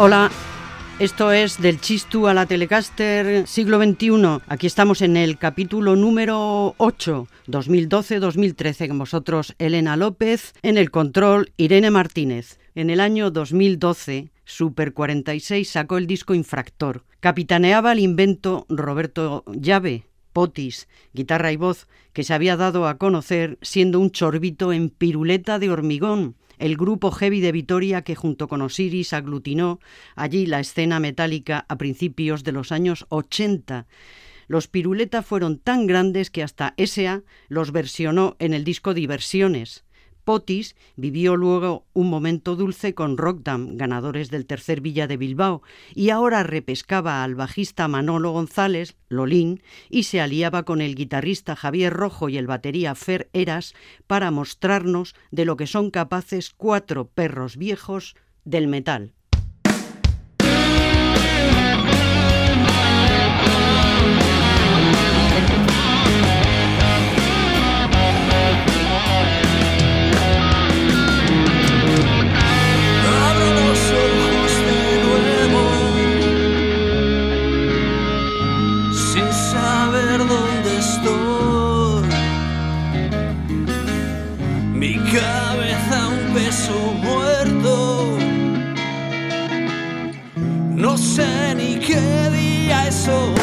Hola, esto es del Chistu a la Telecaster siglo XXI. Aquí estamos en el capítulo número 8, 2012-2013, con vosotros Elena López, en el control Irene Martínez. En el año 2012, Super 46 sacó el disco Infractor. Capitaneaba el invento Roberto Llave, Potis, guitarra y voz, que se había dado a conocer siendo un chorbito en piruleta de hormigón el grupo heavy de Vitoria que junto con Osiris aglutinó allí la escena metálica a principios de los años 80. Los Piruleta fueron tan grandes que hasta S.A. los versionó en el disco Diversiones. Potis vivió luego un momento dulce con Rockdam, ganadores del tercer Villa de Bilbao, y ahora repescaba al bajista Manolo González, Lolín, y se aliaba con el guitarrista Javier Rojo y el batería Fer Eras para mostrarnos de lo que son capaces cuatro perros viejos del metal. soul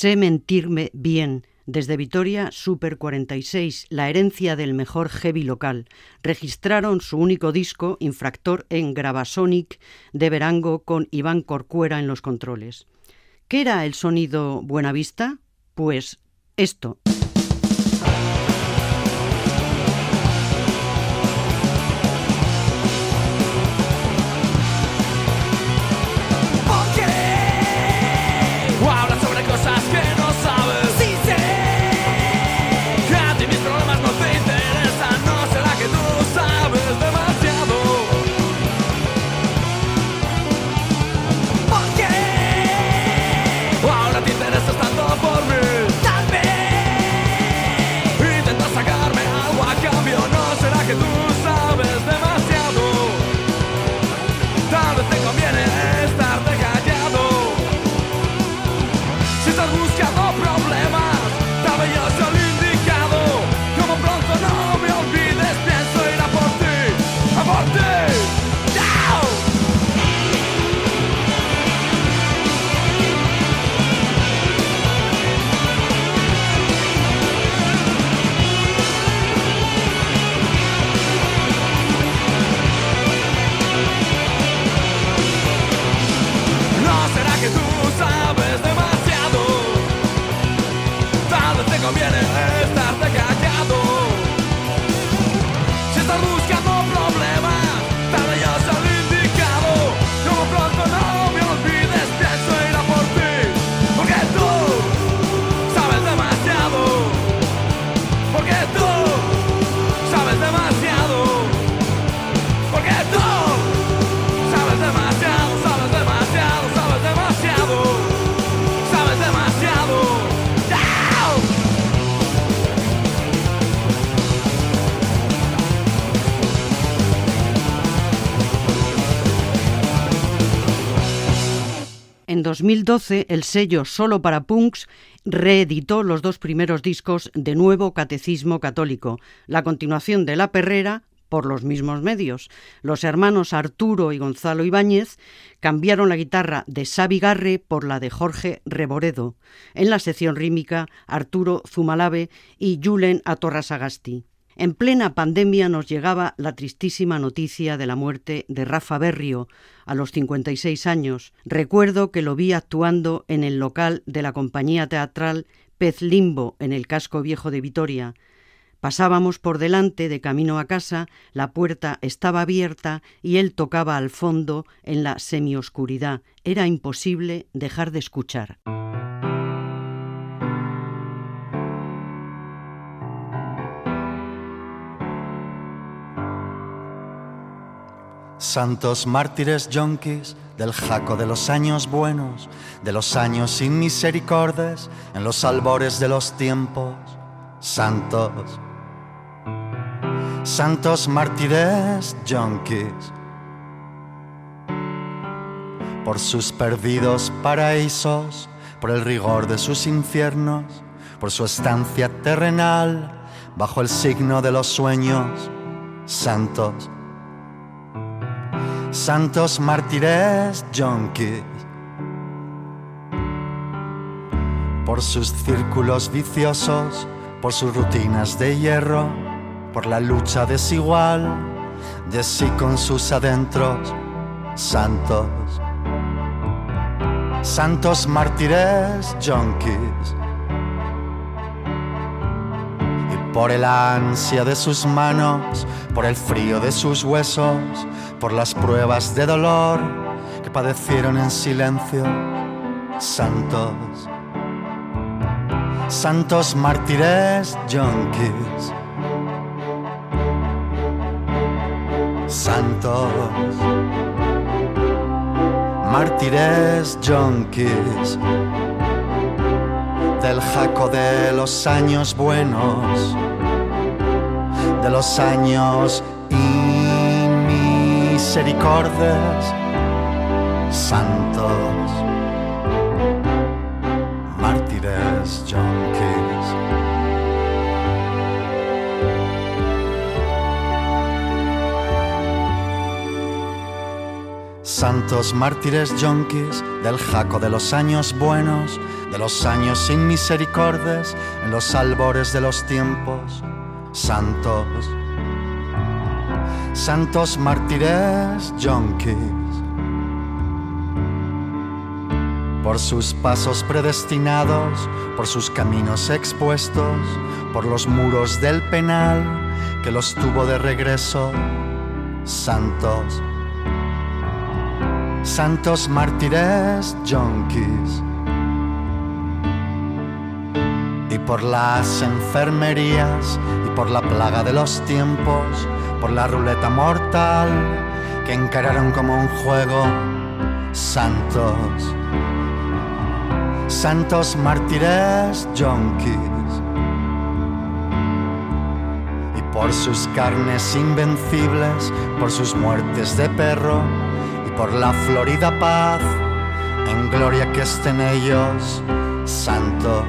Sé mentirme bien. Desde Vitoria, Super 46, la herencia del mejor heavy local. Registraron su único disco, Infractor, en Gravasonic de Verango con Iván Corcuera en los controles. ¿Qué era el sonido Buenavista? Pues esto. En 2012, el sello Solo para Punks reeditó los dos primeros discos de Nuevo Catecismo Católico, la continuación de La Perrera por los mismos medios. Los hermanos Arturo y Gonzalo Ibáñez cambiaron la guitarra de Xavi Garre por la de Jorge Reboredo. En la sección rítmica, Arturo Zumalave y Julen Atorrasagasti. En plena pandemia nos llegaba la tristísima noticia de la muerte de Rafa Berrio a los 56 años. Recuerdo que lo vi actuando en el local de la compañía teatral Pez Limbo en el casco viejo de Vitoria. Pasábamos por delante de camino a casa, la puerta estaba abierta y él tocaba al fondo en la semioscuridad. Era imposible dejar de escuchar. Santos mártires yonquis del jaco de los años buenos, de los años sin misericordes, en los albores de los tiempos. Santos, santos mártires yonquis, por sus perdidos paraísos, por el rigor de sus infiernos, por su estancia terrenal, bajo el signo de los sueños. Santos, santos mártires yonkis. Por sus círculos viciosos, por sus rutinas de hierro, por la lucha desigual de sí con sus adentros, santos. Santos mártires yonkis. Por el ansia de sus manos, por el frío de sus huesos, por las pruebas de dolor que padecieron en silencio, santos, santos mártires yonkis, santos, mártires yonkis del jaco de los años buenos, de los años misericordes, santos, mártires, junkies. santos mártires yonkis del jaco de los años buenos, de los años sin misericordes, en los albores de los tiempos, santos, santos mártires yonkis. Por sus pasos predestinados, por sus caminos expuestos, por los muros del penal que los tuvo de regreso, santos, santos mártires yonkis. Por las enfermerías y por la plaga de los tiempos, por la ruleta mortal que encararon como un juego, santos, santos mártires yonkis. Y por sus carnes invencibles, por sus muertes de perro, por la florida paz, en gloria que estén ellos, santos,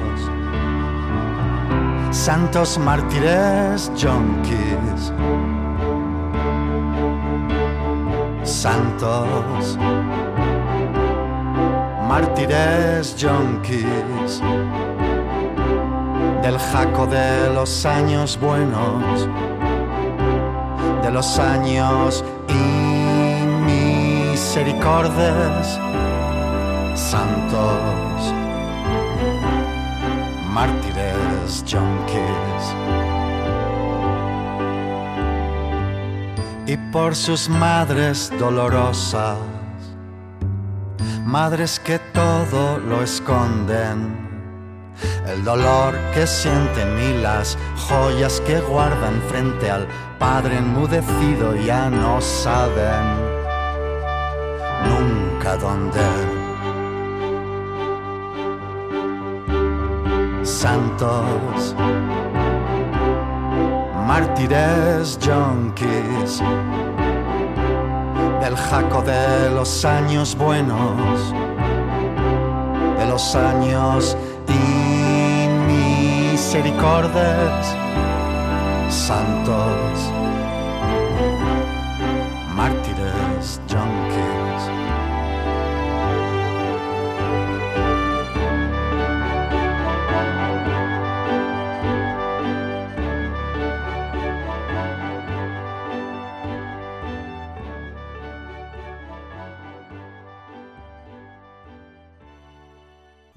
santos mártires yonkis, santos, mártires yonkis, del jaco de los años buenos, de los años misericordes, santos, mártires, Y por sus madres dolorosas, madres que todo lo esconden. El dolor que sienten y las joyas que guardan frente al Padre enmudecido ya no saben nunca dónde. Santos, mártires junkies del jaco de los años buenos, de los años inmisericordes, santos, mártires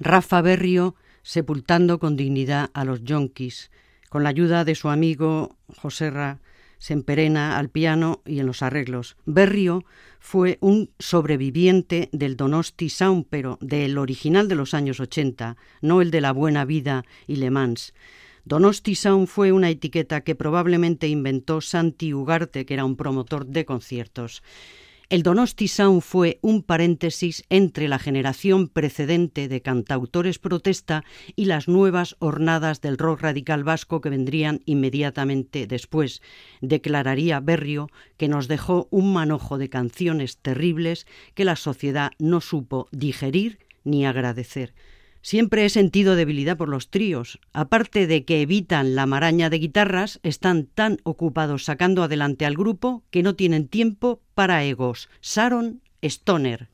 Rafa Berrio sepultando con dignidad a los yonkis, con la ayuda de su amigo Joserra Semperena al piano y en los arreglos. Berrio fue un sobreviviente del Donosti Sound, pero del original de los años 80, no el de La Buena Vida y Le Mans. Donosti Sound fue una etiqueta que probablemente inventó Santi Ugarte, que era un promotor de conciertos. El Donosti Sound fue un paréntesis entre la generación precedente de cantautores protesta y las nuevas hornadas del rock radical vasco que vendrían inmediatamente después. Declararía Berrio que nos dejó un manojo de canciones terribles que la sociedad no supo digerir ni agradecer. Siempre he sentido debilidad por los tríos. Aparte de que evitan la maraña de guitarras, están tan ocupados sacando adelante al grupo que no tienen tiempo para egos. Sharon Stoner.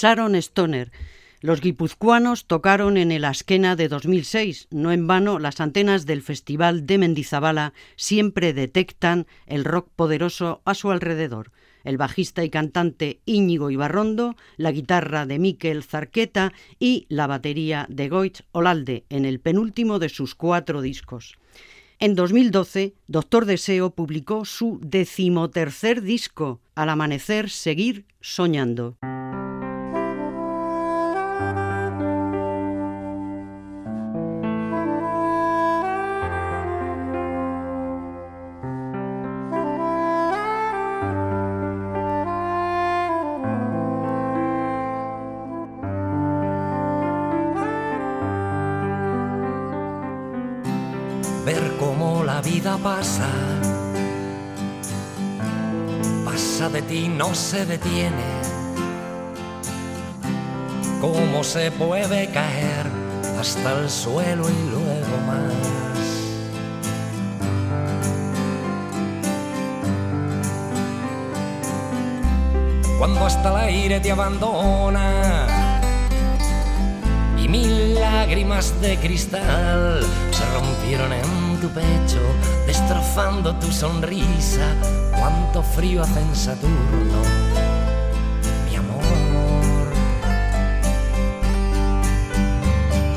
Sharon Stoner. Los guipuzcoanos tocaron en el Asquena de 2006. No en vano, las antenas del Festival de Mendizabala siempre detectan el rock poderoso a su alrededor. El bajista y cantante Íñigo Ibarrondo, la guitarra de Miquel Zarqueta y la batería de Goitz Olalde en el penúltimo de sus cuatro discos. En 2012, Doctor Deseo publicó su decimotercer disco, Al amanecer, seguir soñando. Pasa. Pasa de ti, no se detiene. Cómo se puede caer hasta el suelo y luego más. Cuando hasta el aire te abandona y mil lágrimas de cristal se rompieron en tu pecho, destrozando tu sonrisa. Cuánto frío hace en Saturno, mi amor.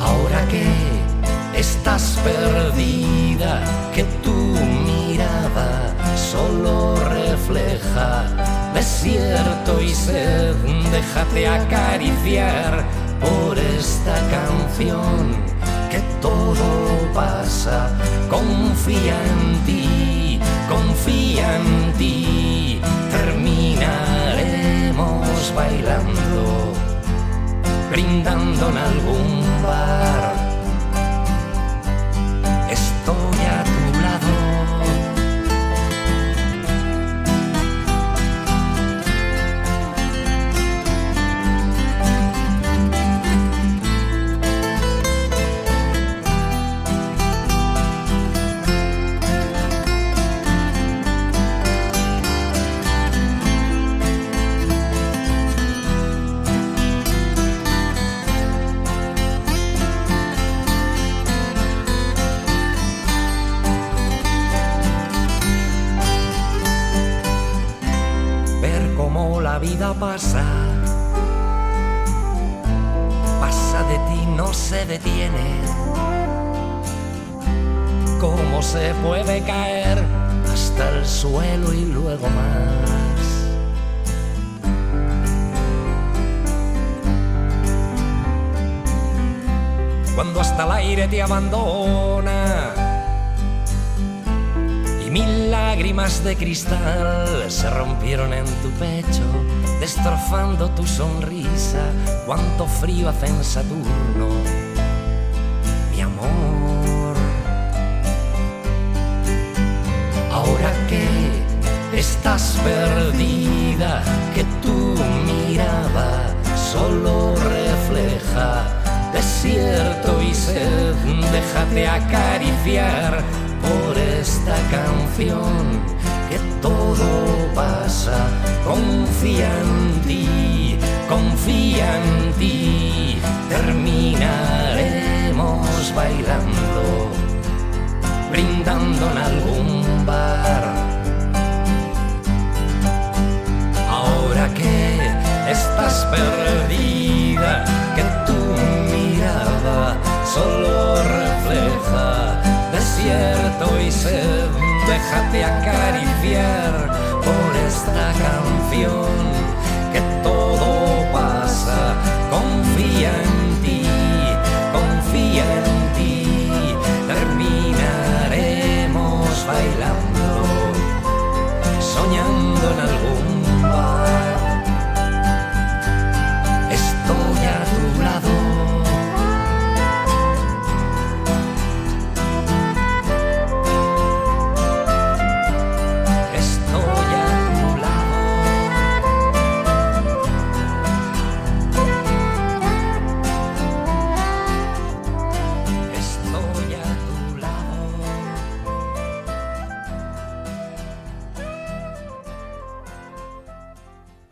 Ahora que estás perdida, que tu mirada solo refleja desierto y sed, déjate acariciar por esta canción que todo pasa. Confía en ti, confía en ti. Terminaremos bailando, brindando en algún bar. Pasa, pasa de ti, no se detiene. ¿Cómo se puede caer hasta el suelo y luego más? Cuando hasta el aire te abandona Mil lágrimas de cristal se rompieron en tu pecho, destrozando tu sonrisa. Cuánto frío hace en Saturno, mi amor. Ahora que estás perdida, que tu mirada solo refleja desierto y sed, déjate acariciar por esta canción que todo pasa. Confía en ti, confía en ti, terminaremos bailando, brindando en algún bar. Ahora que estás perdida, que tu mirada solo desierto y sed, déjate acariciar por esta canción,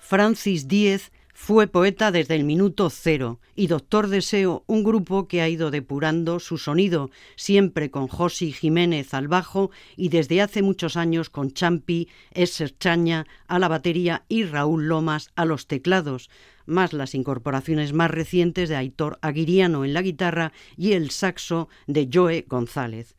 Francis Díez fue poeta desde el minuto cero y Doctor Deseo, un grupo que ha ido depurando su sonido, siempre con Josi Jiménez al bajo y desde hace muchos años con Champi, Esser Chaña a la batería y Raúl Lomas a los teclados, más las incorporaciones más recientes de Aitor Aguiriano en la guitarra y el saxo de Joe González.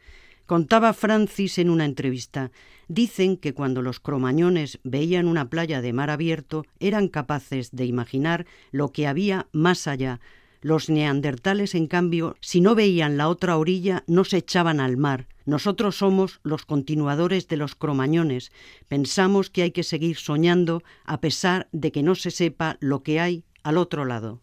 Contaba Francis en una entrevista, dicen que cuando los cromañones veían una playa de mar abierto eran capaces de imaginar lo que había más allá. Los neandertales, en cambio, si no veían la otra orilla, no se echaban al mar. Nosotros somos los continuadores de los cromañones. Pensamos que hay que seguir soñando a pesar de que no se sepa lo que hay al otro lado.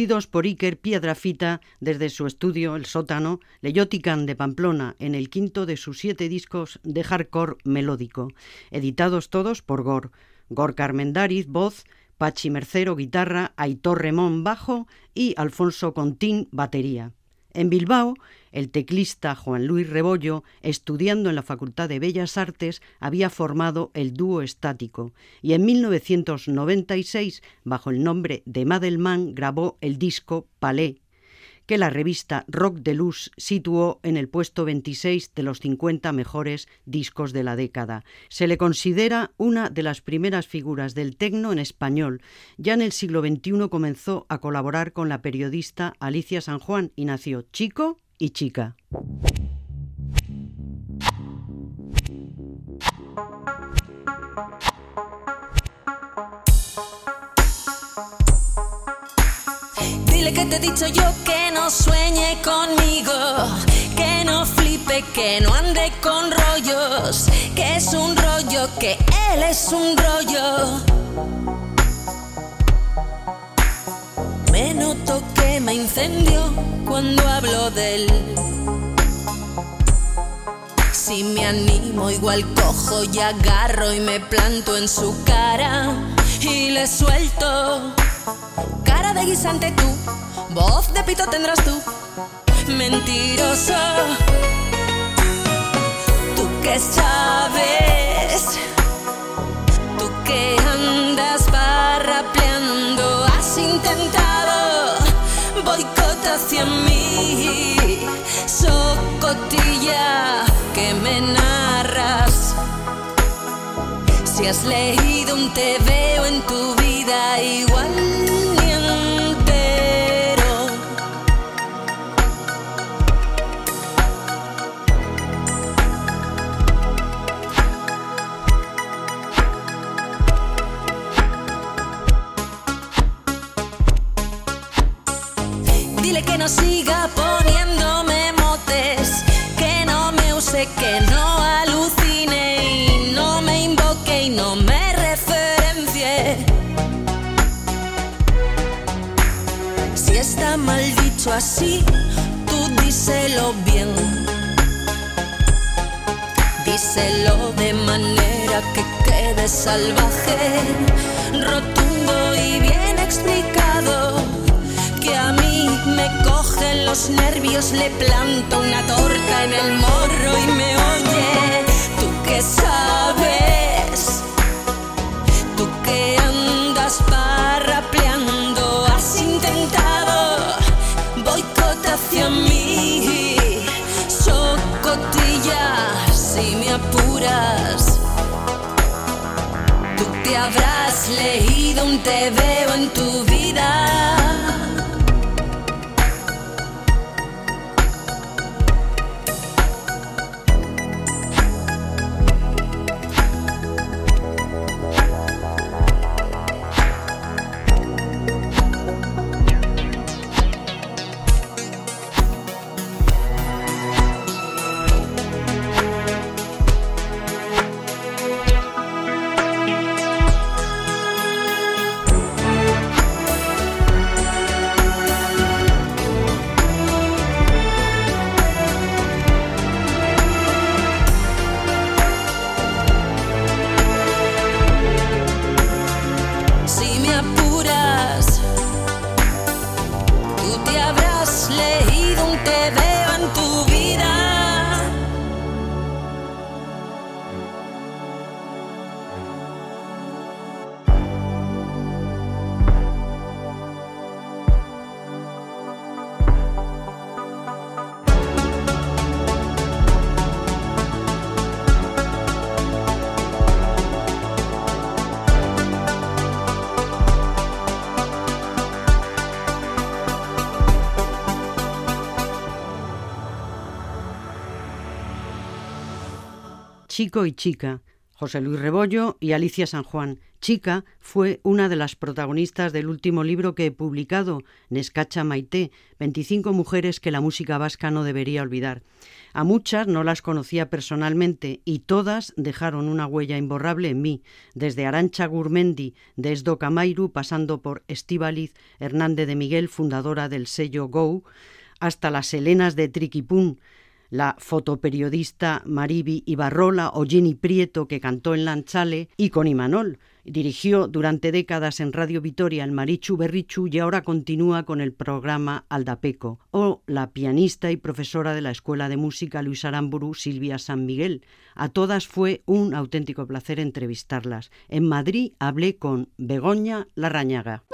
Producidos por Iker Piedrafita desde su estudio El Sótano, Leyotican de Pamplona, en el quinto de sus siete discos de hardcore melódico, editados todos por Gor. Gor Carmendariz, voz, Pachi Mercero, guitarra, Aitor Remón, bajo y Alfonso Contín, batería. En Bilbao, el teclista Juan Luis Rebollo, estudiando en la Facultad de Bellas Artes, había formado el dúo estático y en 1996, bajo el nombre de Madelman, grabó el disco Palais, que la revista Rock de Luz situó en el puesto 26 de los 50 mejores discos de la década. Se le considera una de las primeras figuras del tecno en español. Ya en el siglo XXI comenzó a colaborar con la periodista Alicia San Juan y nació chico y chica. Que te he dicho yo que no sueñe conmigo, que no flipe, que no ande con rollos, que es un rollo, que él es un rollo. Me noto que me incendio cuando hablo de él. Si me animo, igual cojo y agarro y me planto en su cara y le suelto guisante tú, voz de pito tendrás tú, mentiroso. Tú que sabes, tú que andas barrapeando, has intentado boicot hacia mí, socotilla que me narras. Si has leído un te veo en tu vida igual no siga poniéndome motes, que no me use, que no alucine y no me invoque y no me referencie. Si está mal dicho así, tú díselo bien. Díselo de manera que quede salvaje, rotundo y bien explicado. Que a mí me cogen los nervios, le planto una torta en el morro y me oye. Tú que sabes, tú que andas parrapeando, has intentado boicot hacia mí, socotilla, si me apuras. Tú te habrás leído un te veo en tu vida. Chico y Chica, José Luis Rebollo y Alicia San Juan. Chica fue una de las protagonistas del último libro que he publicado, Nescacha Maité, 25 mujeres que la música vasca no debería olvidar. A muchas no las conocía personalmente y todas dejaron una huella imborrable en mí, desde Arancha Gurmendi de Esdo Camairu, pasando por Estíbaliz Hernández de Miguel, fundadora del sello Go, hasta las Helenas de Triquipún, la fotoperiodista Maribi Ibarrola o Jenny Prieto que cantó en Lanchale y con Imanol. Dirigió durante décadas en Radio Vitoria el Marichu Berrichu y ahora continúa con el programa Aldapeco. O la pianista y profesora de la Escuela de Música Luis Aramburu, Silvia San Miguel. A todas fue un auténtico placer entrevistarlas. En Madrid hablé con Begoña Larrañaga.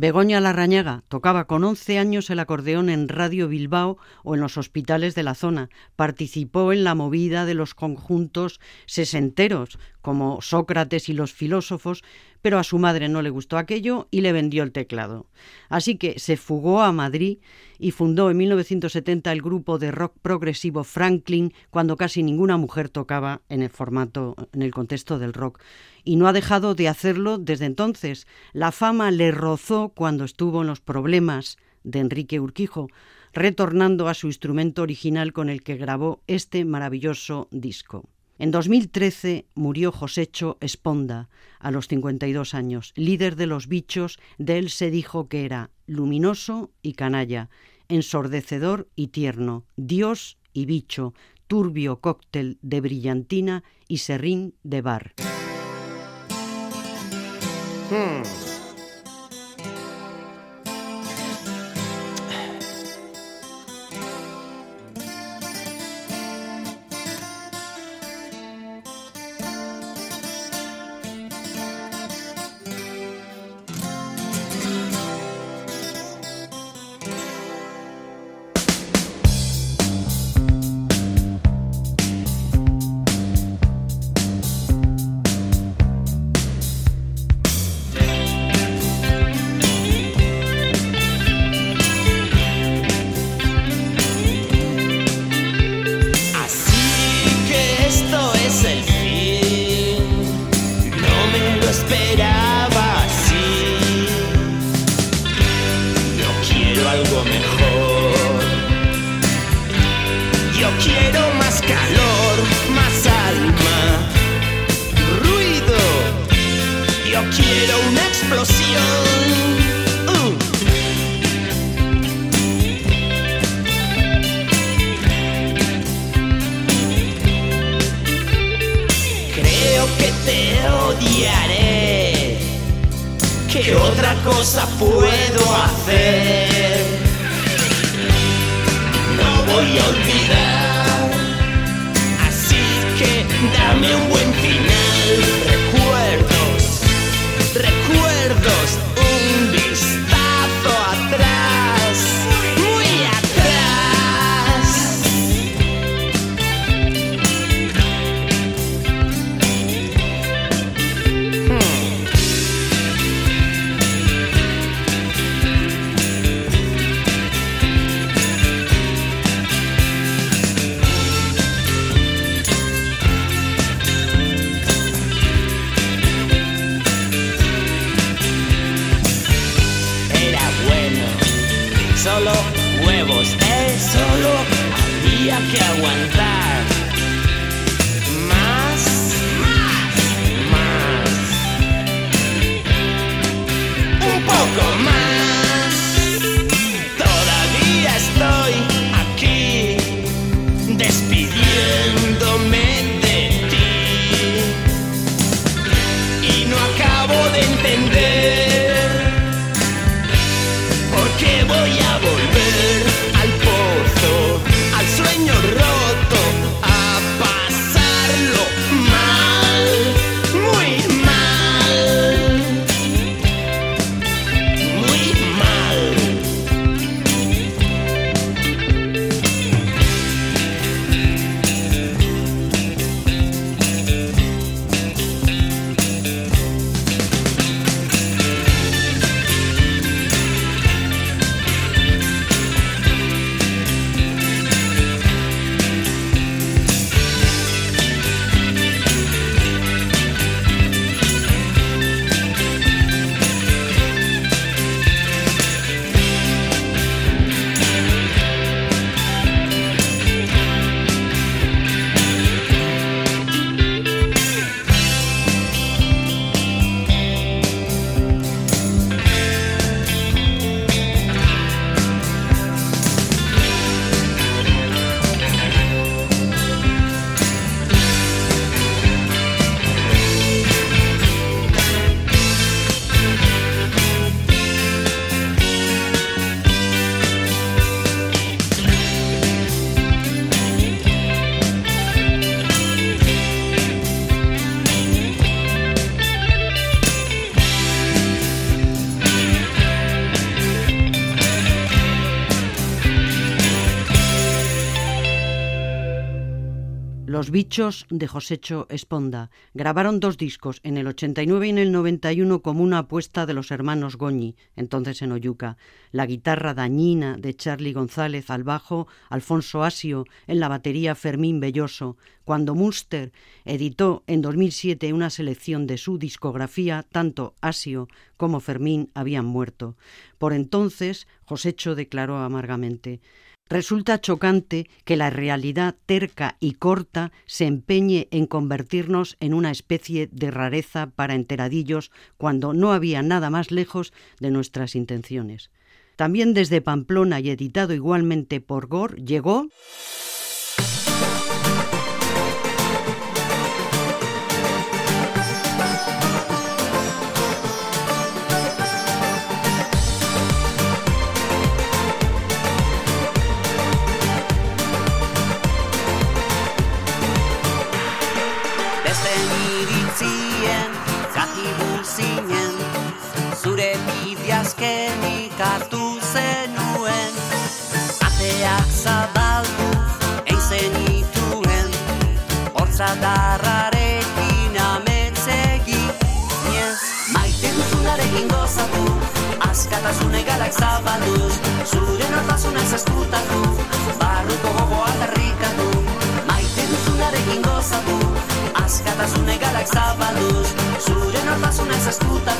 Begoña Larrañaga tocaba con 11 años el acordeón en Radio Bilbao o en los hospitales de la zona. Participó en la movida de los conjuntos sesenteros, como Sócrates y los filósofos, pero a su madre no le gustó aquello y le vendió el teclado. Así que se fugó a Madrid y fundó en 1970 el grupo de rock progresivo Franklin, cuando casi ninguna mujer tocaba en el formato, en el contexto del rock. Y no ha dejado de hacerlo desde entonces. La fama le rozó cuando estuvo en los problemas de Enrique Urquijo, retornando a su instrumento original con el que grabó este maravilloso disco. En 2013 murió Josécho Esponda, a los 52 años, líder de los bichos. De él se dijo que era luminoso y canalla, ensordecedor y tierno, dios y bicho, turbio cóctel de brillantina y serrín de bar. Hmm. Los bichos de Josecho Esponda. Grabaron dos discos, en el 89 y en el 91, como una apuesta de los hermanos Goñi, entonces en Oyuca. La guitarra dañina de Charlie González al bajo, Alfonso Asio en la batería Fermín Belloso. Cuando Munster editó en 2007 una selección de su discografía, tanto Asio como Fermín habían muerto. Por entonces, Josecho declaró amargamente Resulta chocante que la realidad terca y corta se empeñe en convertirnos en una especie de rareza para enteradillos cuando no había nada más lejos de nuestras intenciones. También desde Pamplona y editado igualmente por Gore llegó hartu zenuen. Ateak zabaldu eizen ituen Hortza darrarekin ametzegi Niez maite duzunarekin gozatu Askatasune galak zabalduz Zure nortasunez eskutatu Barruko gogoa derrikatu Maite duzunarekin gozatu Askatasune galak zabalduz Zure nortasunez eskutatu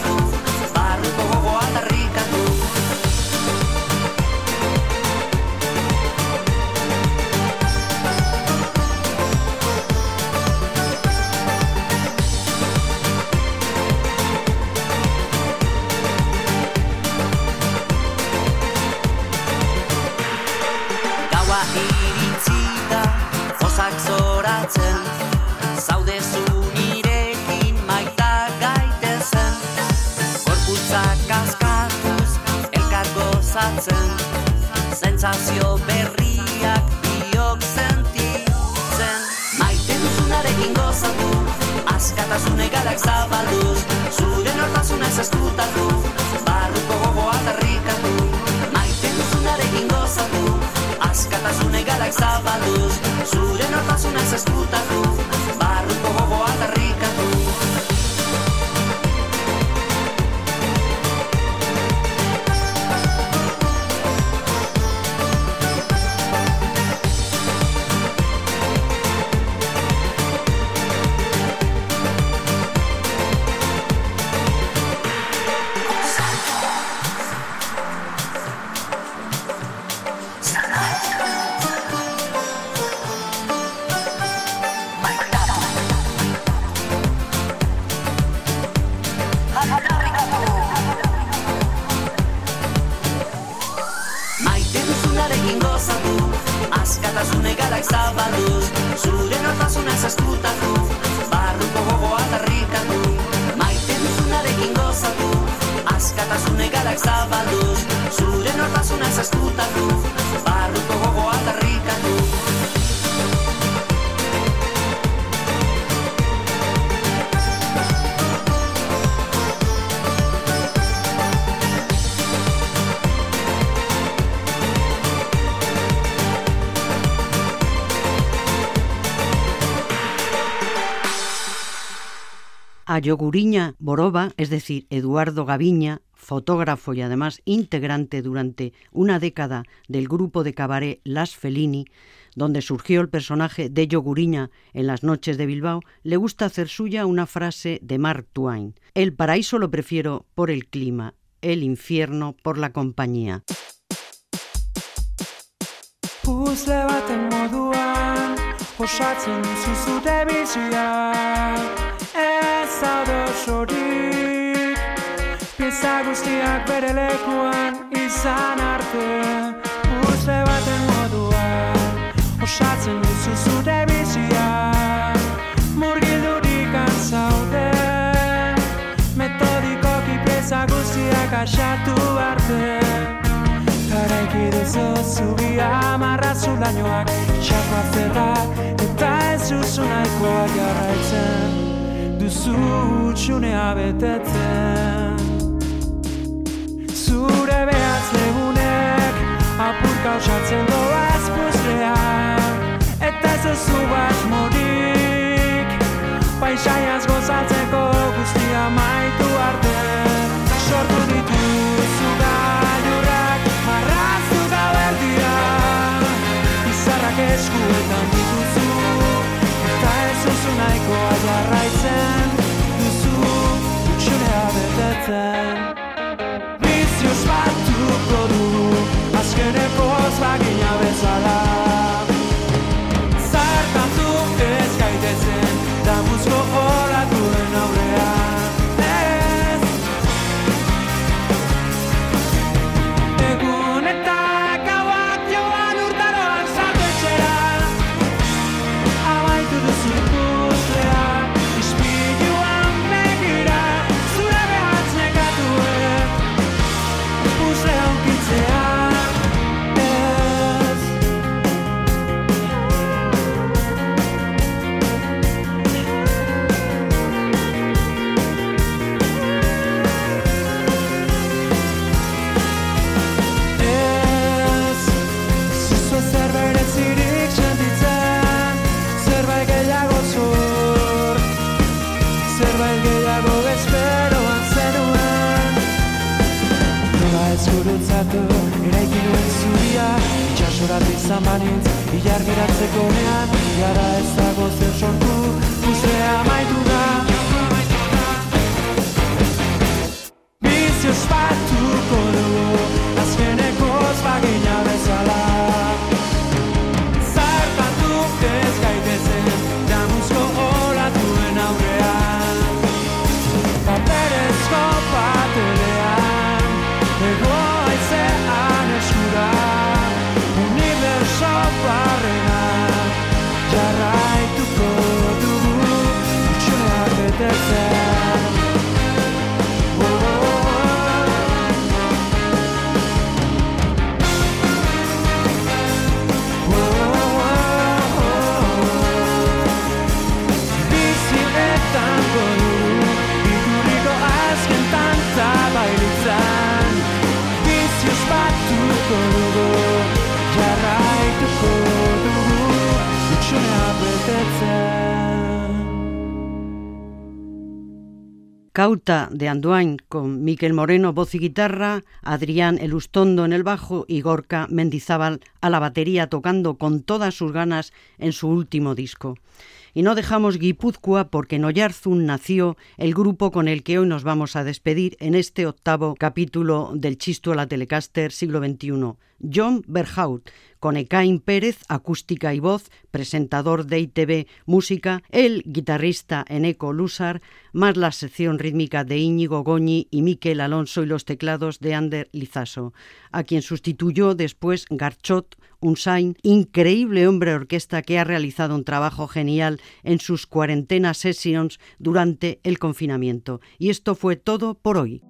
a Yoguriña Boroba, es decir, Eduardo Gaviña, fotógrafo y además integrante durante una década del grupo de cabaret Las Felini, donde surgió el personaje de Yoguriña en las noches de Bilbao, le gusta hacer suya una frase de Mark Twain. El paraíso lo prefiero por el clima, el infierno por la compañía. Zaude osorik Pieza guztiak bere lekuan izan arte. Puzle baten moduan Osatzen duzu zure bizia. Murgildurik zaude Metodikoki pieza guztiak asatu arte. Garaiki duzu zubia marrazu lainoak Txakoa zerra eta ez duzu nahikoa jarraitzen Duzu utxunea betetzen Zure behatz legunek apurka osatzen doaz puzlean Eta ez duzu bat morik Paisaiaz gozatzeko guztia maitu arte. Sortu dituzu gailurrak marraztu gauerdia Izarrak eskuetan ez nahikoa jarraitzen Duzu utxunea betetzen. Bizios batuko du Azkeneko bagina bezala. Zartatu ez gaitezen Itxasoratu izan banintz Ilargiratzeko nean Gara ez dago zer sortu Puzlea amaitu da. Bizio espatuko Cauta de Anduain con Miquel Moreno voz y guitarra, Adrián Elustondo en el bajo y Gorka Mendizábal a la batería tocando con todas sus ganas en su último disco. Y no dejamos Guipúzcoa porque en Oyarzún nació el grupo con el que hoy nos vamos a despedir en este octavo capítulo del Chisto a la Telecaster siglo XXI. John Berhaut, con Ekain Pérez, acústica y voz, presentador de ITV Música, el guitarrista Eneco Lusar, más la sección rítmica de Íñigo Goñi y Miquel Alonso y los teclados de Ander Lizaso, a quien sustituyó después Garchot Unsain, increíble hombre orquesta que ha realizado un trabajo genial en sus cuarentena sessions durante el confinamiento. Y esto fue todo por hoy.